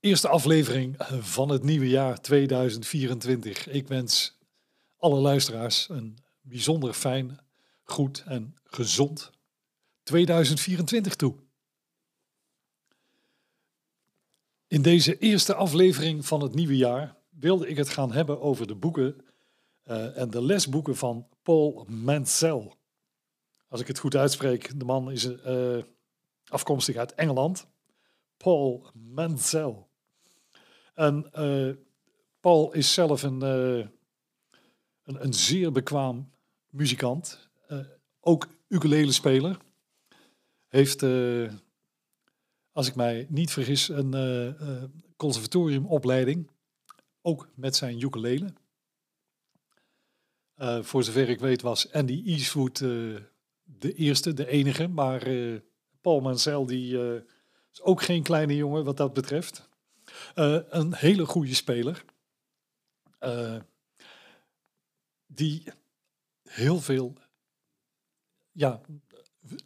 Eerste aflevering van het nieuwe jaar 2024. Ik wens alle luisteraars een bijzonder fijn, goed en gezond 2024 toe. In deze eerste aflevering van het nieuwe jaar wilde ik het gaan hebben over de boeken uh, en de lesboeken van Paul Mansell. Als ik het goed uitspreek, de man is uh, afkomstig uit Engeland. Paul Mansell. En uh, Paul is zelf een, uh, een, een, zeer bekwaam muzikant. Uh, ook ukulele-speler. Heeft, als ik mij niet vergis, een conservatoriumopleiding. Ook met zijn ukulele. voor zover ik weet was Andy Eastwood de eerste, de enige. Maar Paul Mansell die, is ook geen kleine jongen wat dat betreft. Uh, een hele goede speler. Uh, die heel veel ja,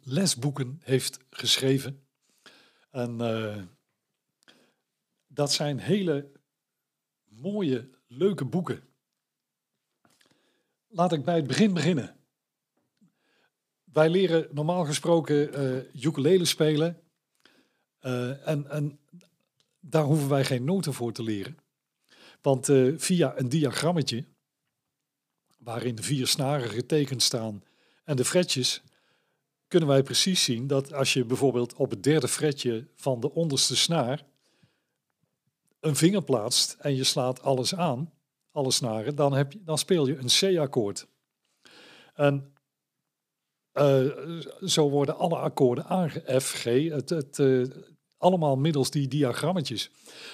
lesboeken heeft geschreven. En uh, dat zijn hele mooie, leuke boeken. Laat ik bij het begin beginnen. Wij leren normaal gesproken uh, ukulele spelen. En, en daar hoeven wij geen noten voor te leren. Want uh, via een diagrammetje, waarin de vier snaren getekend staan en de fretjes, kunnen wij precies zien dat als je bijvoorbeeld op het derde fretje van de onderste snaar een vinger plaatst en je slaat alles aan, alle snaren, dan, heb je, dan speel je een C-akkoord. En uh, zo worden alle akkoorden aange... F, G, het, het, uh, allemaal middels die diagrammetjes.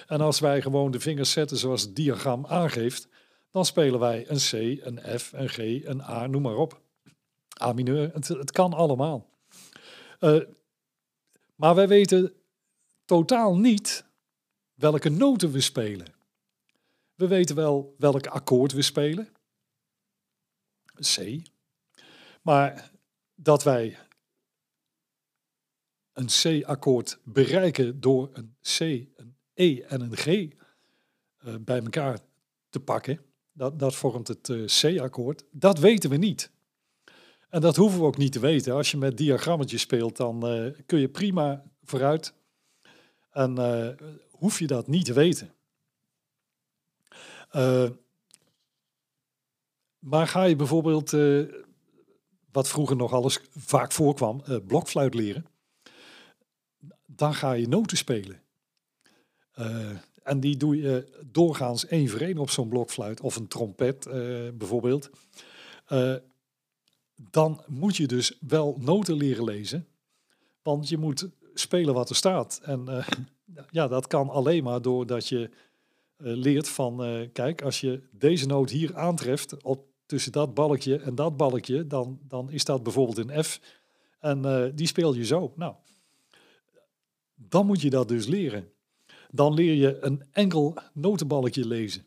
En als wij gewoon de vingers zetten zoals het diagram aangeeft, dan spelen wij een C, een F, een G, een A, noem maar op. A mineur, het, kan allemaal. Uh, maar wij weten totaal niet welke noten we spelen. We weten wel welk akkoord we spelen. C. Maar dat wij een C-akkoord bereiken door een C, een E en een G uh, bij elkaar te pakken, dat, dat vormt het uh, C-akkoord, dat weten we niet. En dat hoeven we ook niet te weten. Als je met diagrammetjes speelt, dan uh, kun je prima vooruit. En hoef je dat niet te weten. maar ga je bijvoorbeeld, wat vroeger nog alles vaak voorkwam, blokfluit leren dan ga je noten spelen. Uh, en die doe je doorgaans één voor één op zo'n blokfluit of een trompet uh, bijvoorbeeld. Uh, dan moet je dus wel noten leren lezen, want je moet spelen wat er staat. En ja, dat kan alleen maar doordat je leert van, kijk, als je deze noot hier aantreft op, tussen dat balkje en dat balkje, dan, dan is dat bijvoorbeeld een F. En die speel je zo. Nou, dan moet je dat dus leren. Dan leer je een enkel notenballetje lezen.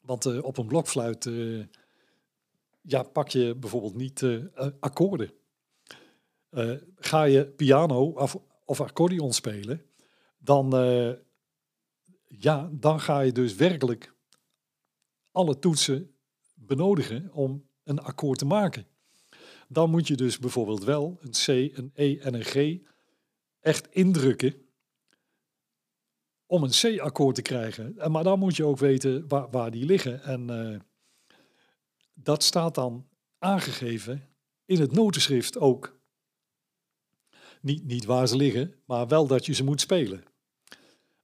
Want uh, op een blokfluit uh, ja, pak je bijvoorbeeld niet uh, akkoorden. ga je piano of, of accordeon spelen, dan, ja, dan ga je dus werkelijk alle toetsen benodigen om een akkoord te maken. Dan moet je dus bijvoorbeeld wel een C, een E en een G echt indrukken om een C-akkoord te krijgen. Maar dan moet je ook weten waar, waar die liggen. En uh, dat staat dan aangegeven in het notenschrift ook. Niet, niet waar ze liggen, maar wel dat je ze moet spelen.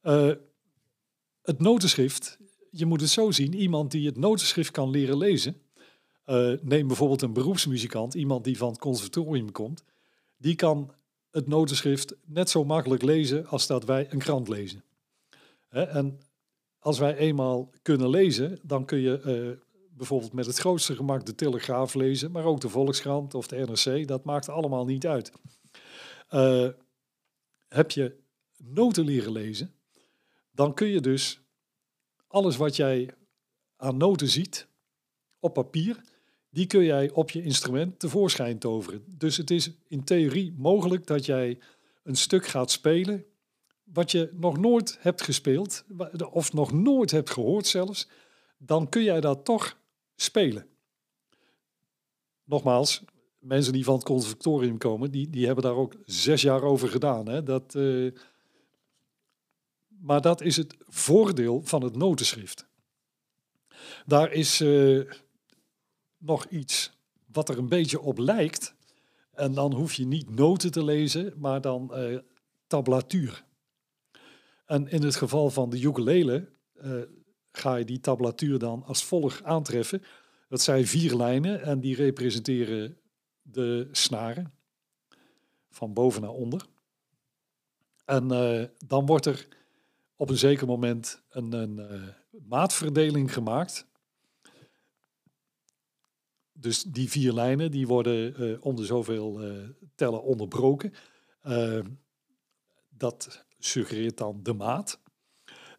Uh, het notenschrift, je moet het zo zien, iemand die het notenschrift kan leren lezen. Uh, neem bijvoorbeeld een beroepsmuzikant, iemand die van het conservatorium komt. Die kan het notenschrift net zo makkelijk lezen als dat wij een krant lezen. en als wij eenmaal kunnen lezen, dan kun je eh, bijvoorbeeld met het grootste gemak de Telegraaf lezen, maar ook de Volkskrant of de NRC. Dat maakt allemaal niet uit. Eh, heb je noten leren lezen, dan kun je dus alles wat jij aan noten ziet op papier, die kun jij op je instrument tevoorschijn toveren. Dus het is in theorie mogelijk dat jij een stuk gaat spelen wat je nog nooit hebt gespeeld, of nog nooit hebt gehoord zelfs, dan kun jij dat toch spelen. Nogmaals, mensen die van het conservatorium komen, die, die hebben daar ook zes jaar over gedaan. Hè? Dat, uh, maar dat is het voordeel van het notenschrift. Daar is uh, nog iets wat er een beetje op lijkt. En dan hoef je niet noten te lezen, maar dan uh, tablatuur. En in het geval van de ukulele uh, ga je die tablatuur dan als volgt aantreffen. Dat zijn vier lijnen en die representeren de snaren van boven naar onder. En uh, dan wordt er op een zeker moment een, een maatverdeling gemaakt. Dus die vier lijnen die worden uh, onder zoveel tellen onderbroken. dat suggereert dan de maat.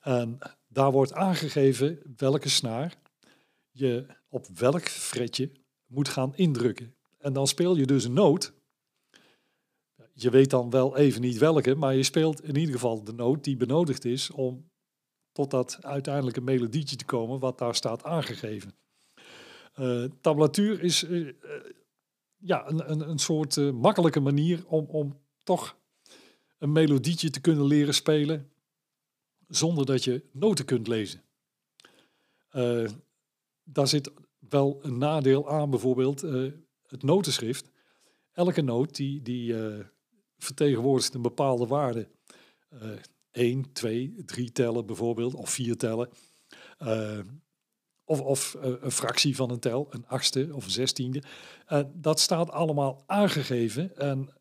En daar wordt aangegeven welke snaar je op welk fretje moet gaan indrukken. En dan speel je dus een noot. Je weet dan wel even niet welke, maar je speelt in ieder geval de noot die benodigd is om tot dat uiteindelijke melodietje te komen wat daar staat aangegeven. Uh, tablatuur is uh, ja, een, een, een soort makkelijke manier om, om toch een melodietje te kunnen leren spelen zonder dat je noten kunt lezen. Daar zit wel een nadeel aan, bijvoorbeeld het notenschrift. Elke noot die, die vertegenwoordigt een bepaalde waarde. 1, 2, 3 tellen bijvoorbeeld, of 4 tellen. Of of een fractie van een tel, een achtste of een zestiende. dat staat allemaal aangegeven en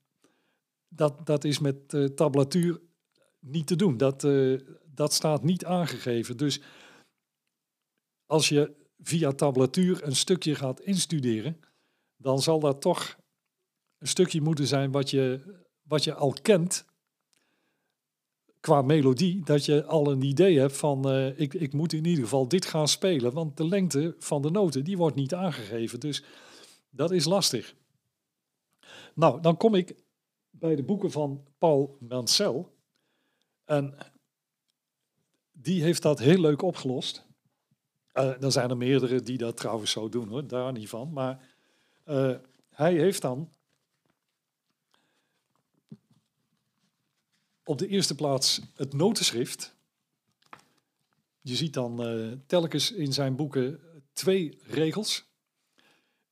dat, dat is met uh, tablatuur niet te doen. Dat, dat staat niet aangegeven. Dus als je via tablatuur een stukje gaat instuderen, dan zal dat toch een stukje moeten zijn wat je, wat je al kent qua melodie, dat je al een idee hebt van uh, ik, ik moet in ieder geval dit gaan spelen, want de lengte van de noten die wordt niet aangegeven. Dus dat is lastig. Nou, dan kom ik bij de boeken van Paul Mansell. En die heeft dat heel leuk opgelost. Uh, er zijn er meerdere die dat trouwens zo doen, hoor, daar niet van. Maar uh, hij heeft dan op de eerste plaats het notenschrift. Je ziet dan uh, telkens in zijn boeken twee regels.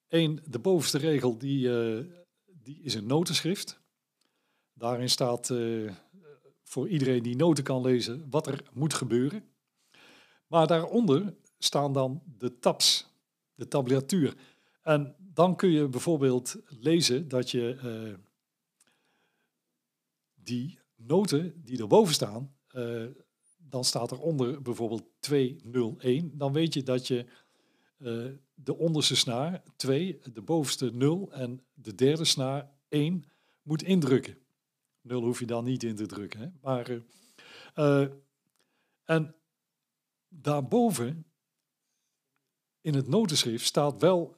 Eén, de bovenste regel, die, die is een notenschrift. Daarin staat uh, voor iedereen die noten kan lezen wat er moet gebeuren. Maar daaronder staan dan de tabs, de tablatuur. En dan kun je bijvoorbeeld lezen dat je die noten die erboven staan, uh, dan staat eronder bijvoorbeeld 201. Dan weet je dat je uh, de onderste snaar 2, de bovenste 0 en de derde snaar 1 moet indrukken. Nul hoef je dan niet in te drukken. Hè? Maar, uh, en daarboven in het notenschrift staat wel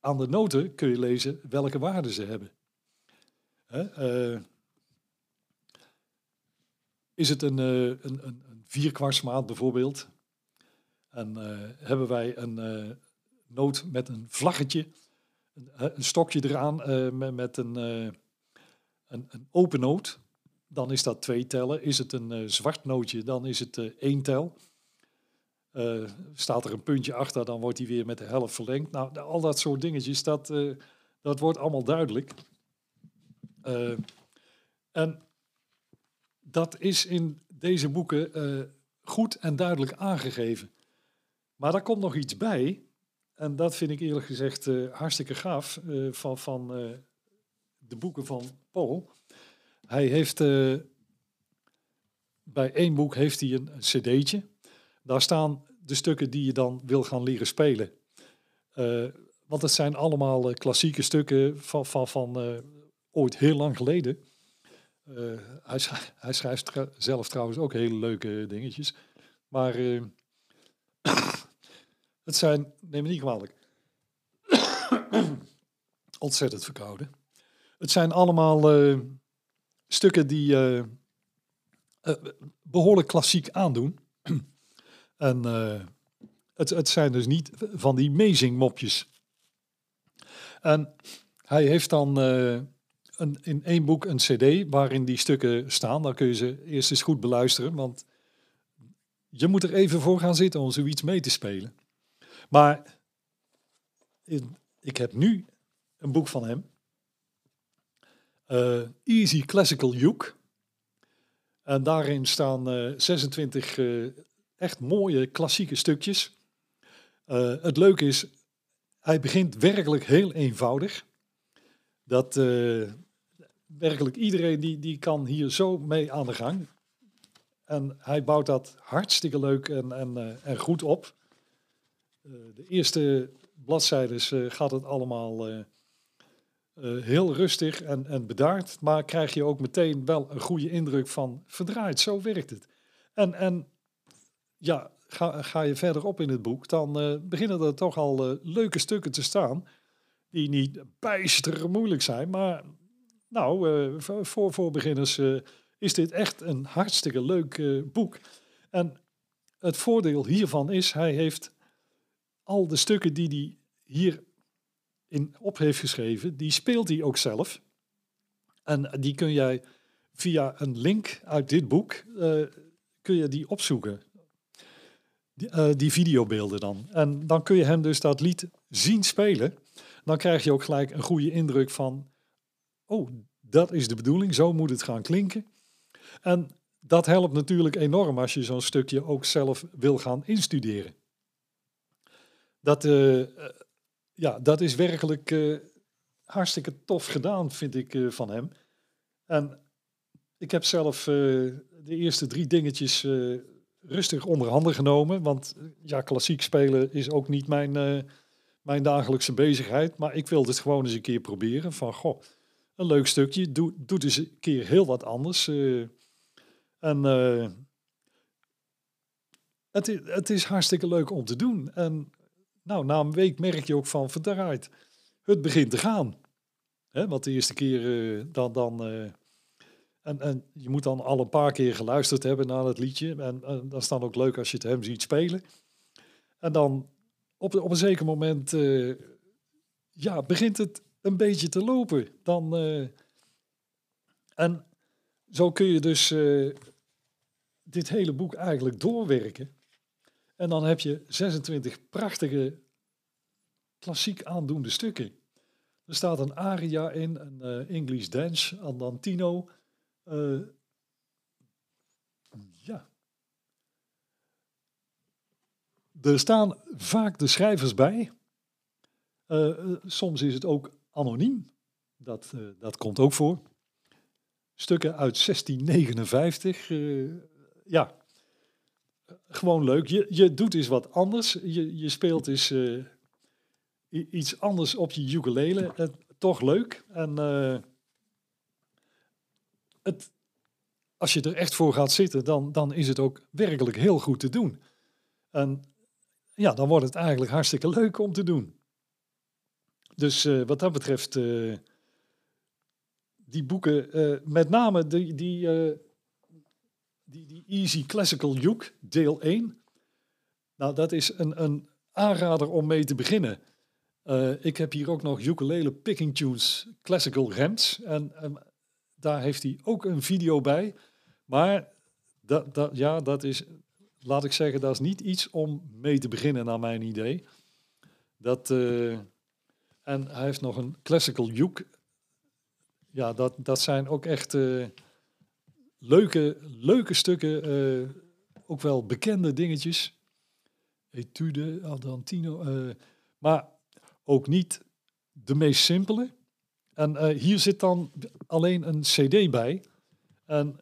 aan de noten kun je lezen welke waarden ze hebben. Hè? Is het een, uh, een, een, een vierkwartsmaat bijvoorbeeld? En hebben wij een noot met een vlaggetje, een, een stokje eraan met, met een een, een open noot, dan is dat twee tellen. Is het een zwart nootje, dan is het één tel. Staat er een puntje achter, dan wordt die weer met de helft verlengd. Nou, al dat soort dingetjes, dat, dat wordt allemaal duidelijk. en dat is in deze boeken goed en duidelijk aangegeven. Maar daar komt nog iets bij, en dat vind ik eerlijk gezegd hartstikke gaaf van, van de boeken van Paul. Hij heeft bij één boek heeft hij een, cd'tje. Daar staan de stukken die je dan wil gaan leren spelen. Want het zijn allemaal klassieke stukken van, van, van ooit heel lang geleden. Hij, hij, schrijft zelf trouwens ook hele leuke dingetjes. Maar het zijn, neem me niet kwalijk, ontzettend verkouden. Het zijn allemaal uh, stukken die behoorlijk klassiek aandoen. en het, het zijn dus niet van die amazing mopjes. En hij heeft dan in één boek een cd waarin die stukken staan. Daar kun je ze eerst eens goed beluisteren, want je moet er even voor gaan zitten om zoiets mee te spelen. Maar ik heb nu een boek van hem. Uh, Easy Classical Uke. En daarin staan uh, eh, 26 uh, eh, echt mooie klassieke stukjes. het leuke is, hij begint werkelijk heel eenvoudig. Dat werkelijk iedereen die, die kan hier zo mee aan de gang. En hij bouwt dat hartstikke leuk en, en, en goed op. de eerste bladzijdes gaat het allemaal eh, heel rustig en, en bedaard, maar krijg je ook meteen wel een goede indruk van verdraaid, zo werkt het. En, en ja, ga, ga je verder op in het boek, dan beginnen er toch al leuke stukken te staan, die niet bijster moeilijk zijn, maar nou, voor, voor beginners is dit echt een hartstikke leuk boek. En het voordeel hiervan is, hij heeft al de stukken die hij hier in op heeft geschreven, die speelt hij ook zelf. En die kun jij via een link uit dit boek, kun je die opzoeken. Die, die videobeelden dan. En dan kun je hem dus dat lied zien spelen. Dan krijg je ook gelijk een goede indruk van, oh, dat is de bedoeling, zo moet het gaan klinken. En dat helpt natuurlijk enorm als je zo'n stukje ook zelf wil gaan instuderen. Dat, uh, ja, dat is werkelijk uh, hartstikke tof gedaan, vind ik, uh, van hem. En ik heb zelf de eerste drie dingetjes rustig onder handen genomen. Want ja, klassiek spelen is ook niet mijn, mijn dagelijkse bezigheid. Maar ik wilde het gewoon eens een keer proberen. Van, goh, een leuk stukje. Doe, doe eens een keer heel wat anders. en het, is, het is hartstikke leuk om te doen. En nou, na een week merk je ook van verdraaid. Het begint te gaan. Hè, want de eerste keer uh, dan. dan uh, en, en je moet dan al een paar keer geluisterd hebben naar het liedje. En, en dat is dan ook leuk als je het hem ziet spelen. En dan op, op een zeker moment uh, ja, begint het een beetje te lopen. Dan, en zo kun je dus dit hele boek eigenlijk doorwerken. En dan heb je 26 prachtige klassiek aandoende stukken. Er staat een aria in, een English dance, andantino. Ja. Er staan vaak de schrijvers bij. Uh, soms is het ook anoniem. Dat, dat komt ook voor. Stukken uit 1659. ja, gewoon leuk. Je, je doet eens wat anders. Je, je speelt eens iets anders op je ukulele. Toch leuk. En het, als je er echt voor gaat zitten, dan, dan is het ook werkelijk heel goed te doen. En ja, dan wordt het eigenlijk hartstikke leuk om te doen. Dus wat dat betreft, die boeken, met name die, die die, die Easy Classical Uke, deel 1. Nou, dat is een, een aanrader om mee te beginnen. Ik heb hier ook nog ukulele picking tunes classical rents. En um, daar heeft hij ook een video bij. Maar dat, dat, ja, dat is, laat ik zeggen, dat is niet iets om mee te beginnen naar mijn idee. Dat, uh, en hij heeft nog een classical uke. Ja, dat, dat zijn ook echt... Uh, leuke, leuke stukken, uh, ook wel bekende dingetjes. Etude, Adantino, maar ook niet de meest simpele. En hier zit dan alleen een cd bij. En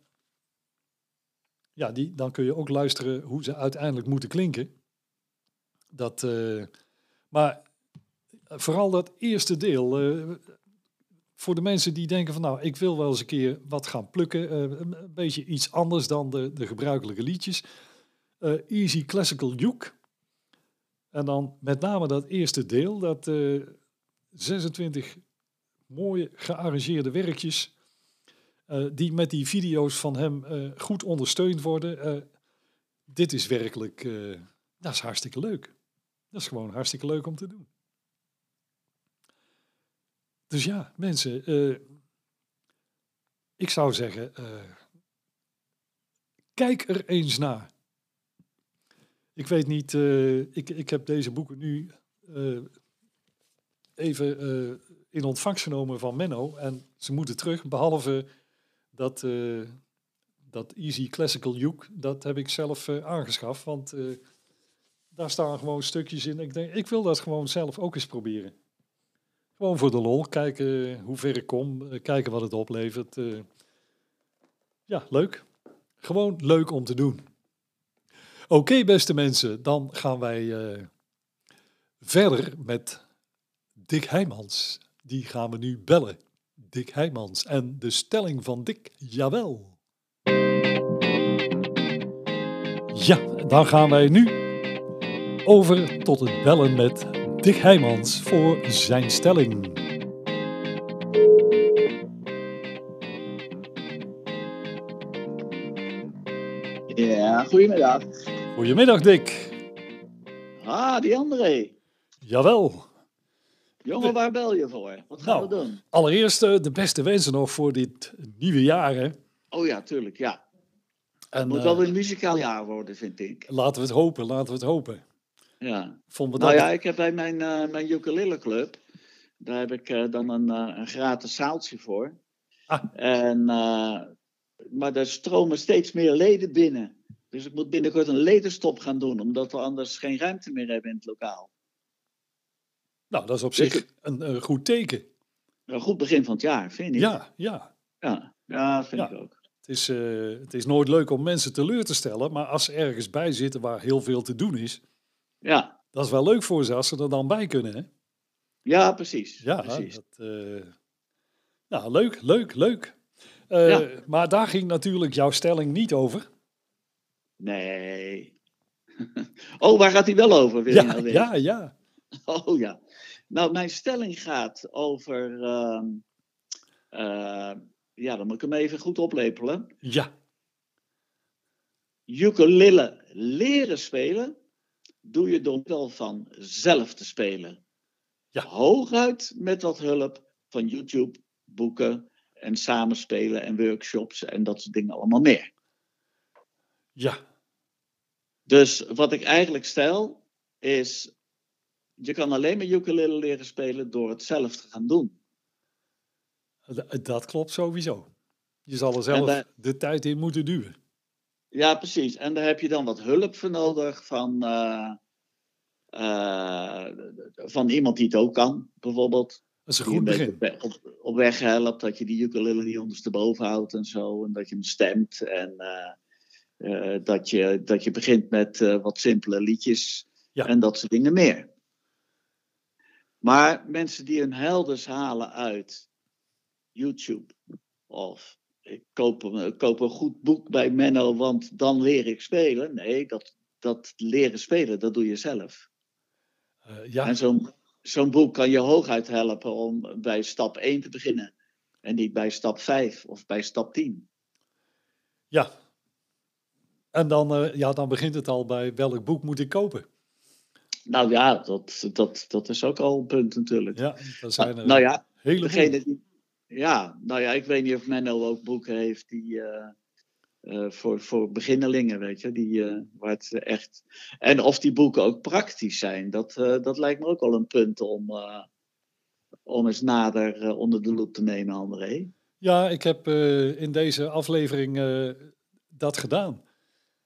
ja, die, dan kun je ook luisteren hoe ze uiteindelijk moeten klinken. Dat, eh, maar vooral dat eerste deel, eh, voor de mensen die denken van nou, ik wil wel eens een keer wat gaan plukken, eh, een beetje iets anders dan de, de gebruikelijke liedjes. Easy Classical Juke. En dan met name dat eerste deel, dat 26 mooie gearrangeerde werkjes die met die video's van hem uh, goed ondersteund worden. Uh, dit is werkelijk, dat is hartstikke leuk. Dat is gewoon hartstikke leuk om te doen. Dus ja, mensen, ik zou zeggen, kijk er eens naar. Ik weet niet, ik, ik heb deze boeken nu even in ontvangst genomen van Menno en ze moeten terug, behalve dat, uh, dat Easy Classical Uke, dat heb ik zelf uh, aangeschaft. Want uh, daar staan gewoon stukjes in. Ik denk, ik wil dat gewoon zelf ook eens proberen. Gewoon voor de lol, kijken hoe ver ik kom, kijken wat het oplevert. ja, leuk. Gewoon leuk om te doen. Oké, beste mensen, dan gaan wij verder met Dick Heijmans. Die gaan we nu bellen. Dick Heijmans. En de stelling van Dick, jawel. Ja, dan gaan wij nu over tot het bellen met Dick Heijmans voor zijn stelling. Ja, goedemiddag. Goedemiddag, Dick. Ah, die André. Jawel. Jongen, waar bel je voor? Wat gaan nou, we doen? Allereerst uh, de beste wensen nog voor dit nieuwe jaar. Hè? Oh ja, tuurlijk, ja. Het moet wel uh, een muzikaal jaar worden, vind ik. Laten we het hopen, laten we het hopen. Ja. Vonden we nou ja, ik heb bij mijn, uh, mijn ukulele club, daar heb ik dan een, een gratis zaaltje voor. Ah. En, maar er stromen steeds meer leden binnen. Dus ik moet binnenkort een ledenstop gaan doen, omdat we anders geen ruimte meer hebben in het lokaal. Nou, dat is op zich een, een, goed teken. Een goed begin van het jaar, vind ik. Ja, ja. Ja, ja vind ik ook. Het is, uh, het is nooit leuk om mensen teleur te stellen, maar als ze ergens bij zitten waar heel veel te doen is, ja. dat is wel leuk voor ze als ze er dan bij kunnen. Hè? Ja, precies. Ja, precies. Dat, uh, nou, leuk, leuk, leuk. Uh, ja. Maar daar ging natuurlijk jouw stelling niet over. Nee. oh, waar gaat hij wel over? Wil ja, nou ja, ja. Oh ja. Nou, mijn stelling gaat over. Uh, uh, ja, dan moet ik hem even goed oplepelen. Ja. Ukulele leren spelen doe je door middel van zelf te spelen. Ja. Hooguit met wat hulp van YouTube, boeken en samenspelen en workshops en dat soort dingen allemaal meer. Ja. Dus wat ik eigenlijk stel is je kan alleen maar ukulele leren spelen door het zelf te gaan doen. Dat klopt sowieso. Je zal er zelf daar, de tijd in moeten duwen. Ja, precies. En daar heb je dan wat hulp voor nodig van, uh, uh, van iemand die het ook kan, bijvoorbeeld. Dat is een goed begin. Op, op, weg helpt, dat je die ukulele niet ondersteboven houdt en zo. En dat je hem stemt. En uh, dat, je, dat je begint met wat simpele liedjes. Ja. En dat soort dingen meer. Maar mensen die hun helders halen uit YouTube of ik koop, een, koop een goed boek bij Menno, want dan leer ik spelen. Nee, dat, dat leren spelen, dat doe je zelf. Uh, ja. En zo'n zo'n boek kan je hooguit helpen om bij stap 1 te beginnen. En niet bij stap 5 of bij stap 10. Ja. En dan, uh, ja, dan begint het al bij welk boek moet ik kopen? Nou ja, dat, dat, dat is ook al een punt natuurlijk. Ja, dat zijn er nou ja, hele degene die, Ja, nou ja, ik weet niet of Menno ook boeken heeft die uh, uh, voor, voor beginnelingen, weet je, die, uh, waar het echt... En of die boeken ook praktisch zijn, dat, dat lijkt me ook wel een punt om, om eens nader onder de loep te nemen, André. Ja, ik heb in deze aflevering dat gedaan.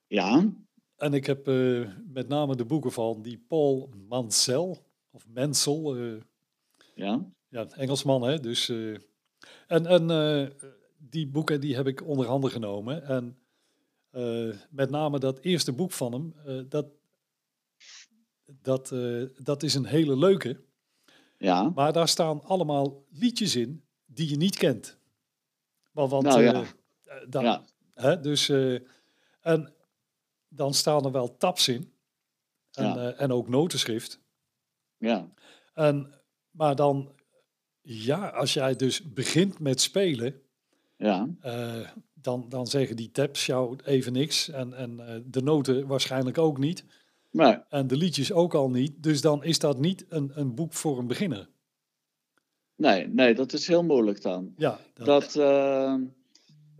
Ja. En ik heb uh, met name de boeken van die Paul Mansell, of Mansell. Uh, ja. Ja, Engelsman, hè. Dus, uh, en en die boeken die heb ik onder handen genomen. En Eh, met name dat eerste boek van hem, eh, dat, dat, eh, dat is een hele leuke. Ja, Maar daar staan allemaal liedjes in die je niet kent. Maar want, Nou ja. eh, eh, dan, ja, hè, dus, eh, en dan staan er wel tabs in. En, Ja. eh, en ook notenschrift. ja, En, maar dan, ja, als jij dus begint met spelen, ja, eh, dan, dan zeggen die tabs jou even niks. En, en eh, de noten waarschijnlijk ook niet. maar En de liedjes ook al niet. Dus dan is dat niet een, een boek voor een beginner. nee, nee, dat is heel moeilijk dan. Ja, dat, Dat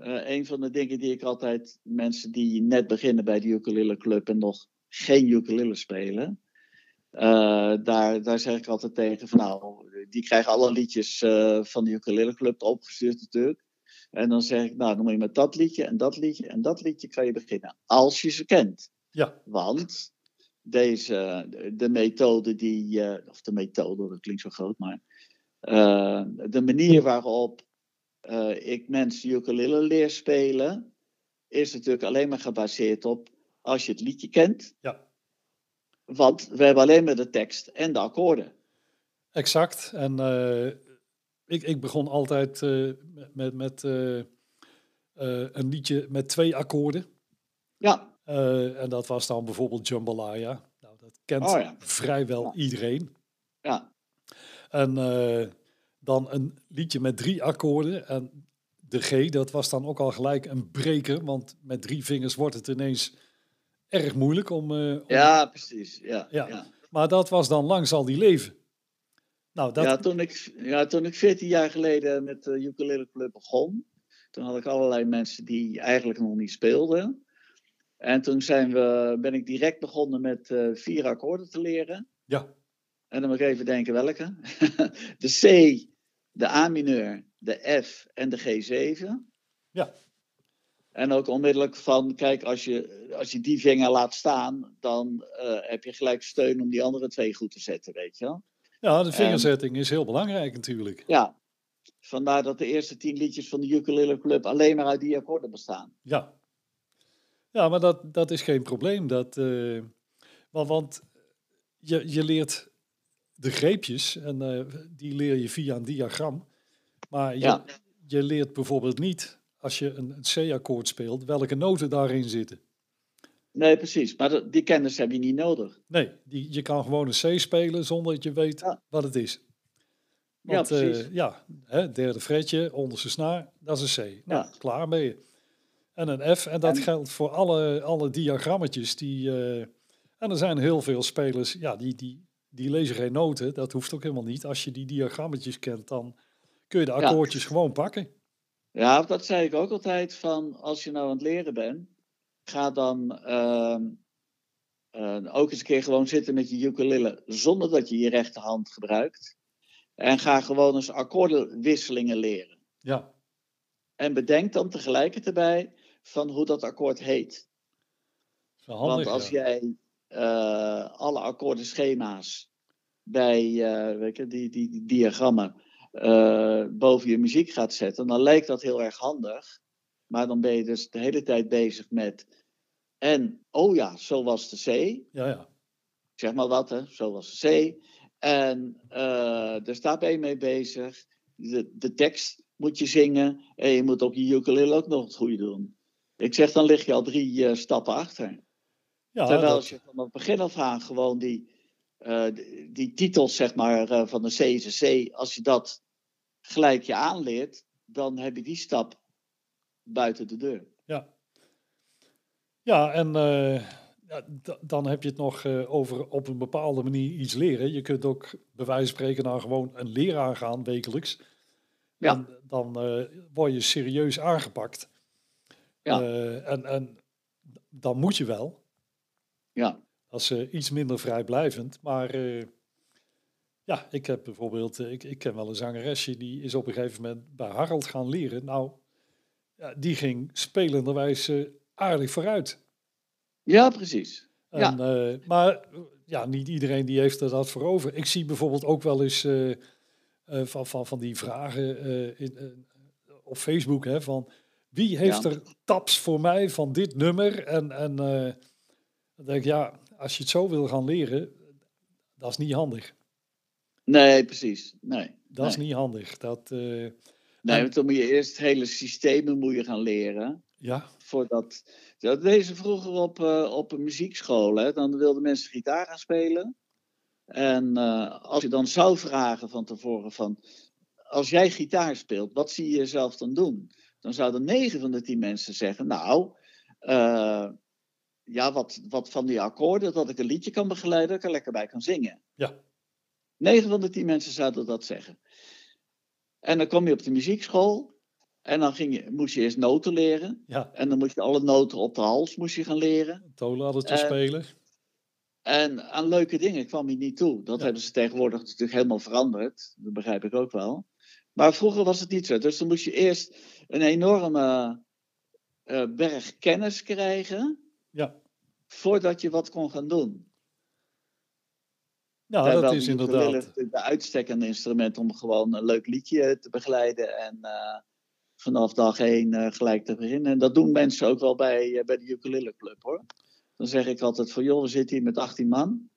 eh, een van de dingen die ik altijd mensen die net beginnen bij de ukulele club en nog geen ukulele spelen, eh, daar, daar zeg ik altijd tegen van nou, die krijgen alle liedjes eh, van de ukulele club opgestuurd natuurlijk. En dan zeg ik, nou, dan moet je met dat liedje en dat liedje en dat liedje kan je beginnen. Als je ze kent. ja, Want deze, de methode die, of de methode, dat klinkt zo groot, maar de manier waarop eh, ik mensen ukulele leer spelen, is natuurlijk alleen maar gebaseerd op als je het liedje kent. ja. Want we hebben alleen maar de tekst en de akkoorden. Exact. En eh, ik, ik begon altijd eh, met, met een liedje met twee akkoorden. Ja, en dat was dan bijvoorbeeld Jambalaya. Nou, dat kent Oh ja. vrijwel Ja. iedereen. ja, En dan een liedje met drie akkoorden. En de G, dat was dan ook al gelijk een breker. Want met drie vingers wordt het ineens erg moeilijk om... eh, om- ja precies. Ja, Ja. ja. Maar dat was dan lang zal die leven. Nou, dat, Ja, toen ik, ja, toen ik 14 jaar geleden met de ukulele club begon, toen had ik allerlei mensen die eigenlijk nog niet speelden. En toen zijn we, ben ik direct begonnen met eh, vier akkoorden te leren. ja, En dan moet ik even denken welke. de C, de A mineur, de F en de G7. Ja. En ook onmiddellijk van, kijk, als je, als je die vinger laat staan, dan eh, heb je gelijk steun om die andere twee goed te zetten, weet je wel. ja, de vingerzetting is heel belangrijk natuurlijk. Ja, vandaar dat de eerste tien liedjes van de Ukulele Club alleen maar uit die akkoorden bestaan. Ja, ja maar dat, dat is geen probleem. Dat, eh, want want je, je leert de greepjes en eh, die leer je via een diagram. Maar je, Ja. je leert bijvoorbeeld niet, als je een, een C-akkoord speelt, welke noten daarin zitten. Nee, precies. Maar dat- die kennis heb je niet nodig. Nee, die, je kan gewoon een C spelen zonder dat je weet Ja. wat het is. Ja, Want, eh, precies. ja, hè, derde fretje, onderste snaar, dat is een C. Nou, Ja. klaar ben je. En een F, en dat En- geldt voor alle, alle diagrammetjes. Die, eh, en er zijn heel veel spelers, ja, die, die, die lezen geen noten. Dat hoeft ook helemaal niet. Als je die diagrammetjes kent, dan kun je de Ja. akkoordjes gewoon pakken. Ja, dat zei ik ook altijd van als je nou aan het leren bent, ga dan ehm, eh, ook eens een keer gewoon zitten met je ukulele zonder dat je je rechterhand gebruikt. En ga gewoon eens akkoordenwisselingen leren. Ja, En bedenk dan tegelijkertijd erbij van hoe dat akkoord heet. handig. Want als ja. jij alle akkoordenschema's bij eh, weet je, die, die, die diagrammen eh, boven je muziek gaat zetten, dan lijkt dat heel erg handig. Maar dan ben je dus de hele tijd bezig met. En, oh ja, zo was de C. Ja, ja. Zeg maar wat, hè, zo was de C. En eh dus daar ben je mee bezig. De, de tekst moet je zingen. En je moet op je ukulele ook nog het goede doen. Ik zeg, dan lig je al drie eh, stappen achter. Ja Terwijl dat- als je van het begin af aan gewoon die, eh, die, die titels zeg maar, eh, van de C is een C, als je dat gelijk je aanleert, dan heb je die stap buiten de deur. Ja. Ja, en eh, dan heb je het nog over op een bepaalde manier iets leren. Je kunt ook bij wijze van spreken naar gewoon een leraar gaan wekelijks. Ja. En dan word je serieus aangepakt. Ja. En, en dan moet je wel. Ja, Dat is eh, iets minder vrijblijvend. Maar eh, ja, ik heb bijvoorbeeld, eh, ik, ik ken wel een zangeresje die is op een gegeven moment bij Harold gaan leren. Nou, ja, die ging spelenderwijs aardig vooruit. ja precies. En, eh, maar ja, niet iedereen die heeft er dat voor over. Ik zie bijvoorbeeld ook wel eens van, van, van die vragen in, op Facebook hè, van Wie heeft Ja. er taps voor mij van dit nummer? En, en dan denk ik, ja, als je het zo wil gaan leren, dat is niet handig. Nee, precies. Nee. Dat is niet handig. Dat, eh, Nee, en- want dan moet je eerst hele systemen moet je gaan leren. ja, Voordat, dat deze vroeger op, eh, op een muziekschool. Hè, dan wilden mensen gitaar gaan spelen. En eh, als je dan zou vragen van tevoren van... Als jij gitaar speelt, wat zie je jezelf dan doen? Dan zouden negen van de tien mensen zeggen... Nou, ja, wat, wat van die akkoorden, dat ik een liedje kan begeleiden... dat ik er lekker bij kan zingen. ja, 9 van de 10 mensen zouden dat zeggen. En dan kom je op de muziekschool. En dan ging je, moest je eerst noten leren. ja. En dan moest je alle noten op de hals moest je gaan leren. Toonladdertje spelen. En aan leuke dingen kwam je niet toe. Dat Ja. hebben ze tegenwoordig natuurlijk helemaal veranderd. Dat begrijp ik ook wel. Maar vroeger was het niet zo. Dus dan moest je eerst een enorme eh, berg kennis krijgen. Ja, Voordat je wat kon gaan doen. ja dat is de inderdaad. natuurlijk De uitstekende instrument om gewoon een leuk liedje te begeleiden. En eh, vanaf dag één eh, gelijk te beginnen. En dat doen mensen ook wel bij, eh, bij de ukulele club hoor. Dan zeg ik altijd van joh, we zitten hier met 18 man.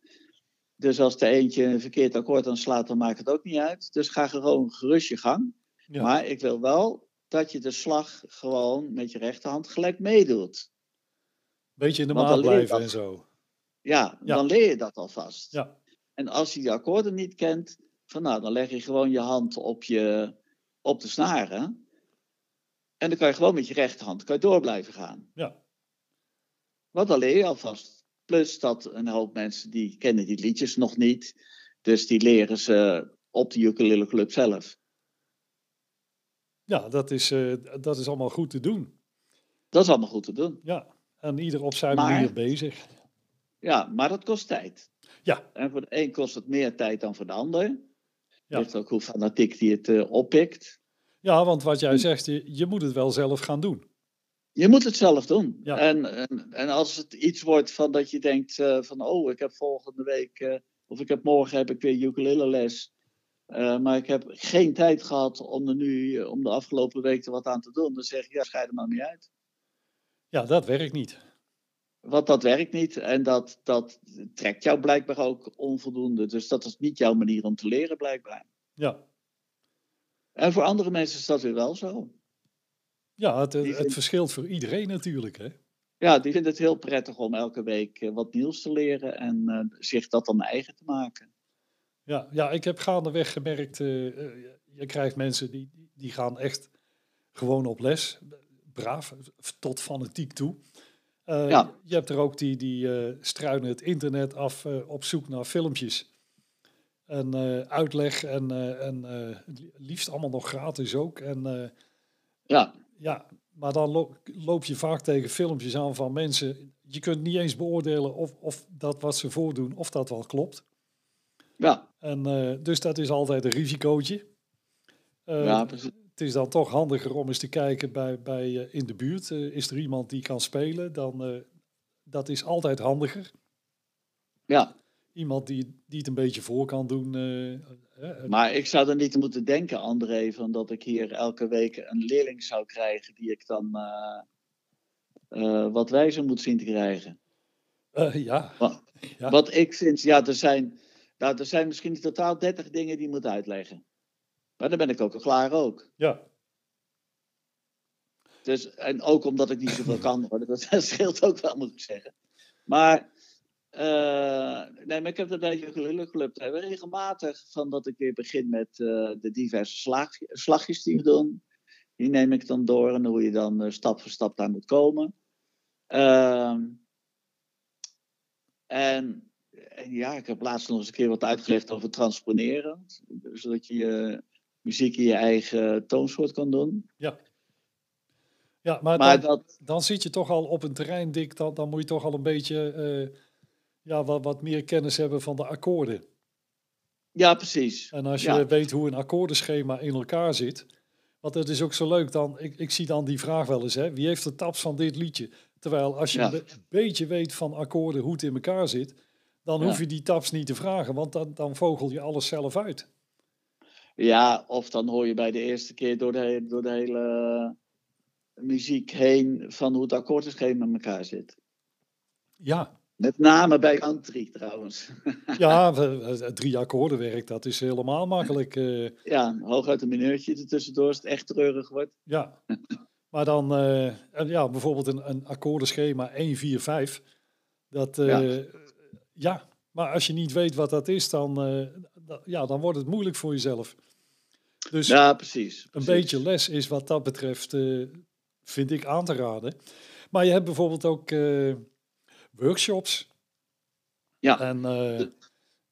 Dus als er eentje een verkeerd akkoord aanslaat, dan maakt het ook niet uit. Dus ga gewoon gerust je gang. Ja. Maar ik wil wel dat je de slag gewoon met je rechterhand gelijk meedoet. Beetje in de maat blijven dat. en zo. Ja, Ja. dan leer je dat alvast. Ja, En als je die akkoorden niet kent, van nou, dan leg je gewoon je hand op, je, op de snaren. En dan kan je gewoon met je rechterhand kan je door blijven gaan. ja, Want dan leer je alvast. Plus dat een hoop mensen die kennen die liedjes nog niet. Dus die leren ze op de ukulele club zelf. ja dat, is, eh, dat is allemaal goed te doen. Dat is allemaal goed te doen. Ja, en ieder op zijn Maar- manier bezig. Ja, maar dat kost tijd. Ja. En voor de een kost het meer tijd dan voor de ander. Ja. Ligt ook hoe fanatiek die het eh, oppikt. Ja, want wat jij zegt, je, je moet het wel zelf gaan doen. Je moet het zelf doen. Ja. En, en, en als het iets wordt van dat je denkt eh, van oh, ik heb volgende week eh, of ik heb morgen heb ik weer ukulele les. maar ik heb geen tijd gehad om er nu, om de afgelopen week er wat aan te doen. Dan zeg ik, ja, scheid er maar niet uit. Ja, dat werkt niet. Want dat werkt niet en dat, dat trekt jou blijkbaar ook onvoldoende. Dus dat is niet jouw manier om te leren, blijkbaar. Ja, En voor andere mensen is dat weer wel zo. ja het, het verschilt voor iedereen natuurlijk. Hè? Ja, die vinden het heel prettig om elke week eh, wat nieuws te leren en eh, zich dat dan eigen te maken. Ja, ja, ik heb gaandeweg gemerkt, eh, je krijgt mensen die, die gaan echt gewoon op les. Braaf, tot fanatiek toe. Eh, Ja. Je hebt er ook die, die eh, struinen het internet af eh, op zoek naar filmpjes. En uitleg en, en liefst allemaal nog gratis ook. En Ja, ja, maar dan lo- loop je vaak tegen filmpjes aan van mensen. Je kunt niet eens beoordelen of, of dat wat ze voordoen, of dat wel klopt. ja, En dus dat is altijd een risicootje. Ja, precies. Het is dan toch handiger om eens te kijken bij, bij eh, in de buurt. Eh, is er iemand die kan spelen? Dan, eh, dat is altijd handiger. Ja, Iemand die, die het een beetje voor kan doen. maar ik zou er niet moeten denken, André, van dat ik hier elke week een leerling zou krijgen die ik dan wat wijzer moet zien te krijgen. ja, Wat, Ja. wat ik vind, ja, er zijn, nou, er zijn misschien in totaal 30 dingen die je moet uitleggen. Maar dan ben ik ook al klaar ook. ja, Dus, en ook omdat ik niet zoveel kan hoor. Dat scheelt ook wel, moet ik zeggen. Maar, eh, nee, maar ik heb bij de ukulele club. Daar hebben we regelmatig van dat ik weer begin met eh, de diverse slag, slagjes die we doen. Die neem ik dan door en hoe je dan eh, stap voor stap daar moet komen. Ehm, en, en ja, ik heb laatst nog eens een keer wat uitgelegd over transponeren. Zodat je je muziek in je eigen toonsoort kan doen. ja. Ja, maar, Maar dan, dat, dan zit je toch al op een terrein, Dick. Dan, dan moet je toch al een beetje eh, ja, wat, wat meer kennis hebben van de akkoorden. Ja, precies. En als je Ja. weet hoe een akkoordenschema in elkaar zit. Want het is ook zo leuk dan. Ik, ik zie dan die vraag wel eens: hè, wie heeft de taps van dit liedje? Terwijl als je Ja. een be- beetje weet van akkoorden hoe het in elkaar zit. dan Ja. hoef je die taps niet te vragen. Want dan, dan vogel je alles zelf uit. Ja, of dan hoor je bij de eerste keer door de, door de hele muziek heen van hoe het akkoordenschema in elkaar zit. Ja. Met name bij country trouwens. ja, drie akkoorden werkt, dat is helemaal makkelijk. Uh, ja, hooguit een mineurtje ertussendoor als het echt treurig wordt. Ja, maar dan uh, ja, bijvoorbeeld een, een akkoordenschema 1, 4, 5. Dat, uh, ja. ja. maar als je niet weet wat dat is, dan, ja, dan wordt het moeilijk voor jezelf. Dus ja, precies, Een beetje les is wat dat betreft, vind ik aan te raden. Maar je hebt bijvoorbeeld ook workshops. Ja, en, uh,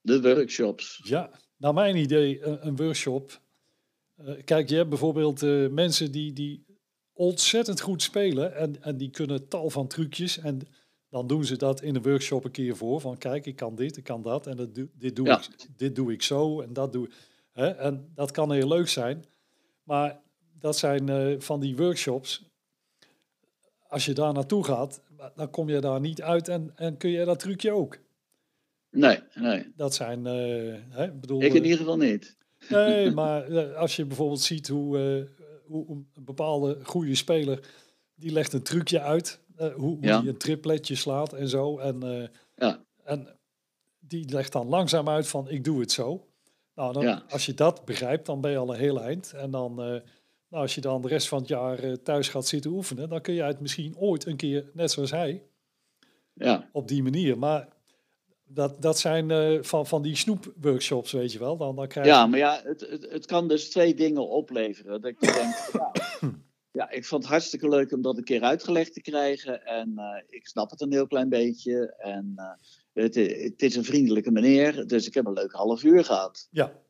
de, workshops. Ja, naar mijn idee een, een workshop. Kijk, je hebt bijvoorbeeld mensen die, die ontzettend goed spelen en, en die kunnen tal van trucjes. En dan doen ze dat in een workshop een keer voor. Van kijk, ik kan dit, ik kan dat en dat, dit, doe ik, dit doe ik zo en dat doe hè? En dat kan heel leuk zijn. Maar dat zijn van die workshops. Als je daar naartoe gaat, dan kom je daar niet uit en, en kun je dat trucje ook. Nee, nee. Dat zijn, uh, hè, bedoel, ik in ieder geval niet. Nee, maar eh, als je bijvoorbeeld ziet hoe, uh, hoe een bepaalde goede speler, die legt een trucje uit, hoe, hoe ja. die een tripletje slaat en zo. En, ja. en die legt dan langzaam uit van ik doe het zo. Nou, dan, ja. als je dat begrijpt, dan ben je al een heel eind. En dan nou, als je dan de rest van het jaar eh, thuis gaat zitten oefenen, dan kun je het misschien ooit een keer, net zoals hij, ja. op die manier. Maar dat, dat zijn uh, van, van die snoepworkshops, weet je wel. Dan, dan krijg ja, maar ja, het, het, het kan dus twee dingen opleveren. Dat ik denk, ja, ja, ik vond het hartstikke leuk om dat een keer uitgelegd te krijgen. En uh, ik snap het een heel klein beetje. En uh, het, het, is een vriendelijke meneer, dus ik heb een leuk half uur gehad. Ja.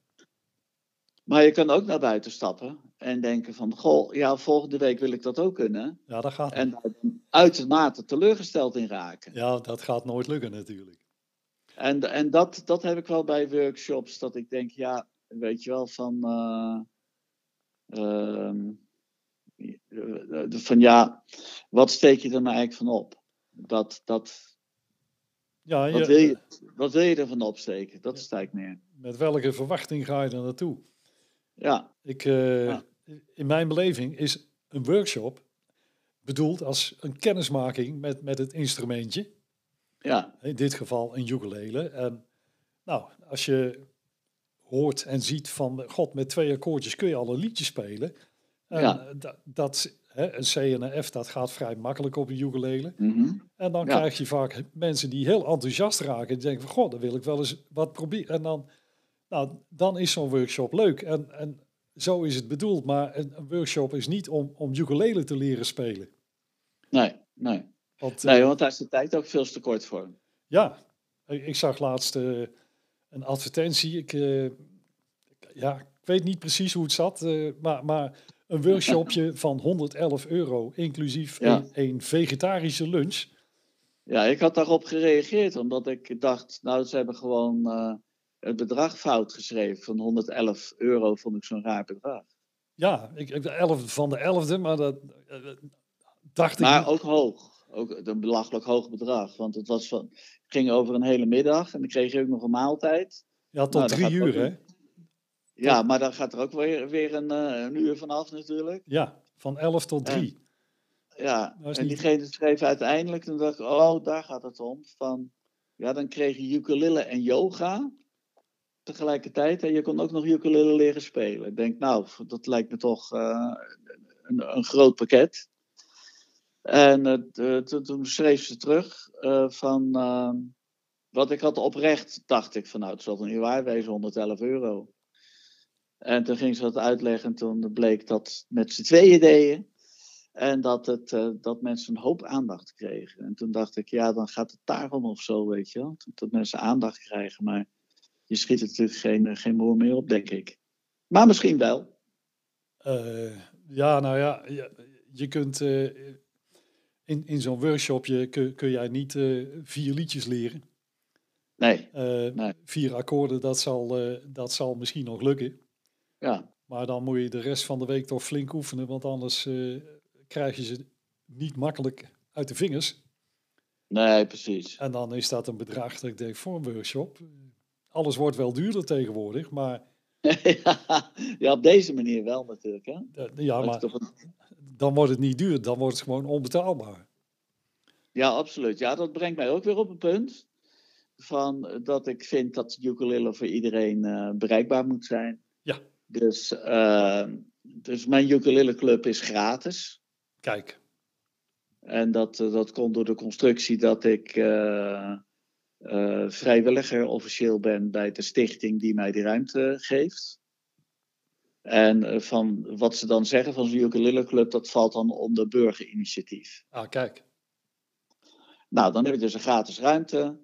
Maar je kan ook naar buiten stappen en denken van, goh, ja, volgende week wil ik dat ook kunnen. Ja, dat gaat. En daar uitermate teleurgesteld in raken. Ja, dat gaat nooit lukken natuurlijk. En, en dat, dat heb ik wel bij workshops, dat ik denk, ja, weet je wel, van, uh, van ja, wat steek je er nou eigenlijk van op? Dat, dat, ja, je, wat, wil je, wat wil je ervan opsteken? Dat is het meer. Met welke verwachting ga je er naartoe? Ja. Ik, uh, In mijn beleving is een workshop bedoeld als een kennismaking met, met het instrumentje. Ja. In dit geval een ukulele. En nou, als je hoort en ziet van, god, met twee akkoordjes kun je al een liedje spelen. En ja. dat, dat hè, een C en een F, dat gaat vrij makkelijk op een ukulele. Mm -hmm. En dan krijg je vaak mensen die heel enthousiast raken. Die denken van, god, dan wil ik wel eens wat proberen. En dan nou, dan is zo'n workshop leuk. En, en zo is het bedoeld. Maar een, een, workshop is niet om, om ukulele te leren spelen. Nee, nee. Want, nee, want daar is de tijd ook veel te kort voor. Ja, ik zag laatst uh, een advertentie. Ik, uh, ja, ik weet niet precies hoe het zat, uh, maar, maar een workshopje van 111 euro, inclusief ja. een, een, vegetarische lunch. Ja, ik had daarop gereageerd, omdat ik dacht, nou, ze hebben gewoon het bedrag fout geschreven. Van 111 euro vond ik zo'n raar bedrag. Ja, ik, ik 11 van de 11e, maar dat uh, dacht maar ik. Maar ook hoog. Ook een belachelijk hoog bedrag. Want het was van, ging over een hele middag en dan kreeg je ook nog een maaltijd. Ja, tot nou, drie uur, hè? Ja, maar dan gaat er ook weer, weer een, een uur vanaf natuurlijk. Ja, van 11 tot 3. Ja, en niet... diegene schreef uiteindelijk, toen dacht ik, oh, daar gaat het om. Van, ja, dan kreeg je ukulele en yoga tegelijkertijd. En je kon ook nog ukulele leren spelen. Ik denk, nou, dat lijkt me toch uh, een, een, groot pakket. En uh, toen schreef ze terug uh, van... wat ik had oprecht, dacht ik van nou, het zal niet waar wezen, 111 euro. En toen ging ze dat uitleggen en toen bleek dat met z'n tweeën deden. En dat, het, dat mensen een hoop aandacht kregen. En toen dacht ik, ja, dan gaat het daarom of zo, weet je wel. Dat mensen aandacht krijgen, maar je schiet er natuurlijk geen, eh, geen moer meer op, denk ik. Maar misschien wel. Uh, ja, nou ja, je, je kunt uh, in, in zo'n workshopje kun, kun jij niet vier liedjes leren. Nee, nee. Vier akkoorden, dat zal, dat zal misschien nog lukken. Ja. Maar dan moet je de rest van de week toch flink oefenen, want anders krijg je ze niet makkelijk uit de vingers. Nee, precies. En dan is dat een bedrag dat ik denk voor een workshop alles wordt wel duurder tegenwoordig, maar... ja, op deze manier wel natuurlijk. Hè? ja, maar dan wordt het niet duur, dan wordt het gewoon onbetaalbaar. Ja, absoluut. Ja, dat brengt mij ook weer op een punt. Van dat ik vind dat ukulele voor iedereen eh, bereikbaar moet zijn. Ja. Dus, uh, dus mijn ukulele club is gratis. Kijk. En dat, eh, dat komt door de constructie dat ik uh, vrijwilliger officieel ben bij de stichting die mij die ruimte geeft. En van wat ze dan zeggen van zo'n ukulele club, dat valt dan onder burgerinitiatief. Ah, kijk. Nou, dan heb ik dus een gratis ruimte.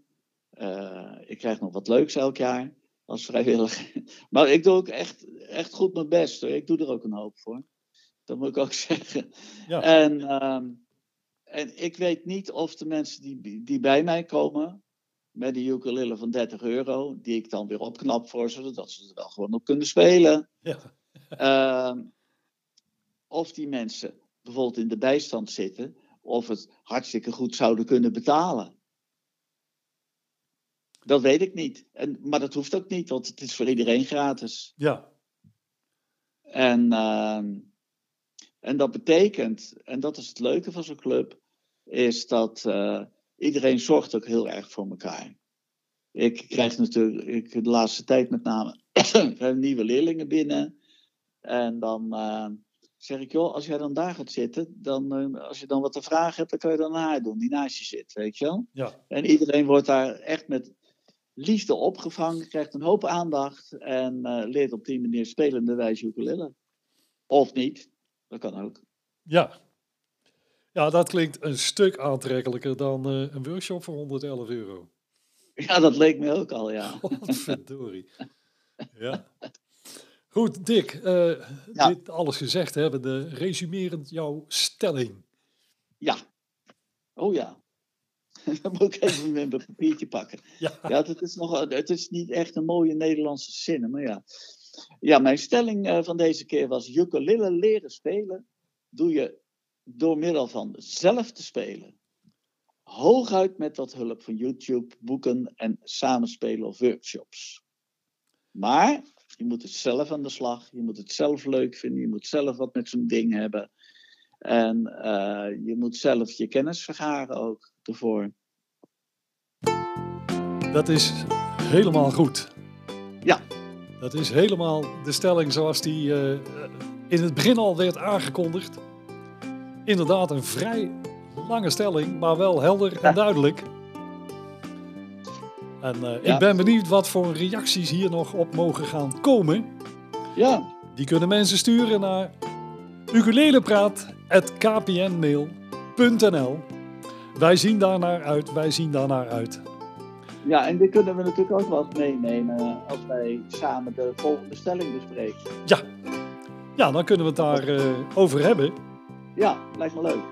Ik krijg nog wat leuks elk jaar als vrijwilliger. Maar ik doe ook echt, echt goed mijn best. Hoor. Ik doe er ook een hoop voor. Dat moet ik ook zeggen. Ja. En, uh, en ik weet niet of de mensen die, die bij mij komen met een ukulele van 30 euro, die ik dan weer opknap voor ze, zodat ze er wel gewoon op kunnen spelen. Ja. uh, of die mensen bijvoorbeeld in de bijstand zitten, of het hartstikke goed zouden kunnen betalen. Dat weet ik niet. En, maar dat hoeft ook niet, want het is voor iedereen gratis. Ja. En, uh, en dat betekent, en dat is het leuke van zo'n club, is dat uh, iedereen zorgt ook heel erg voor elkaar. Ik krijg natuurlijk ik, de laatste tijd met name nieuwe leerlingen binnen. En dan uh, zeg ik, joh, als jij dan daar gaat zitten, dan, uh, als je dan wat te vragen hebt, dan kan je dan haar doen, die naast je zit, weet je wel? Ja. En iedereen wordt daar echt met liefde opgevangen, krijgt een hoop aandacht en uh, leert op die manier spelende wijze ukulele. Of niet, dat kan ook. Ja. Ja, dat klinkt een stuk aantrekkelijker dan uh, een workshop voor 111 euro. Ja, dat leek me ook al, ja. Verdorie. ja. Goed, Dick, uh, ja. dit alles gezegd hebbende, resumerend jouw stelling. Ja. Oh ja. Dan moet ik even mijn papiertje pakken. Ja, ja het, is nog, het is niet echt een mooie Nederlandse zin, maar ja. Ja, mijn stelling uh, van deze keer was: ukulele leren spelen doe je door middel van zelf te spelen. Hooguit met wat hulp van YouTube, boeken en samenspelen of workshops. Maar je moet het zelf aan de slag, je moet het zelf leuk vinden, je moet zelf wat met zo'n ding hebben. En uh, je moet zelf je kennis vergaren ook ervoor. Dat is helemaal goed. Ja. Dat is helemaal de stelling zoals die uh, in het begin al werd aangekondigd. Inderdaad, een vrij lange stelling, maar wel helder en ja. duidelijk. En uh, ja. ik ben benieuwd wat voor reacties hier nog op mogen gaan komen. Ja. Die kunnen mensen sturen naar ukulelepraat.kpnmail.nl Wij zien daarnaar uit, wij zien daarnaar uit. Ja, en dit kunnen we natuurlijk ook wel meenemen als wij samen de volgende stelling bespreken. Ja, ja dan kunnen we het daar uh, over hebben. Ja, lijkt me leuk.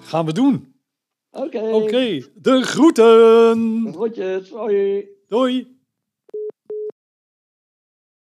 Gaan we doen. Oké. Oké, okay, de groeten. De groetjes, hoi. Doei.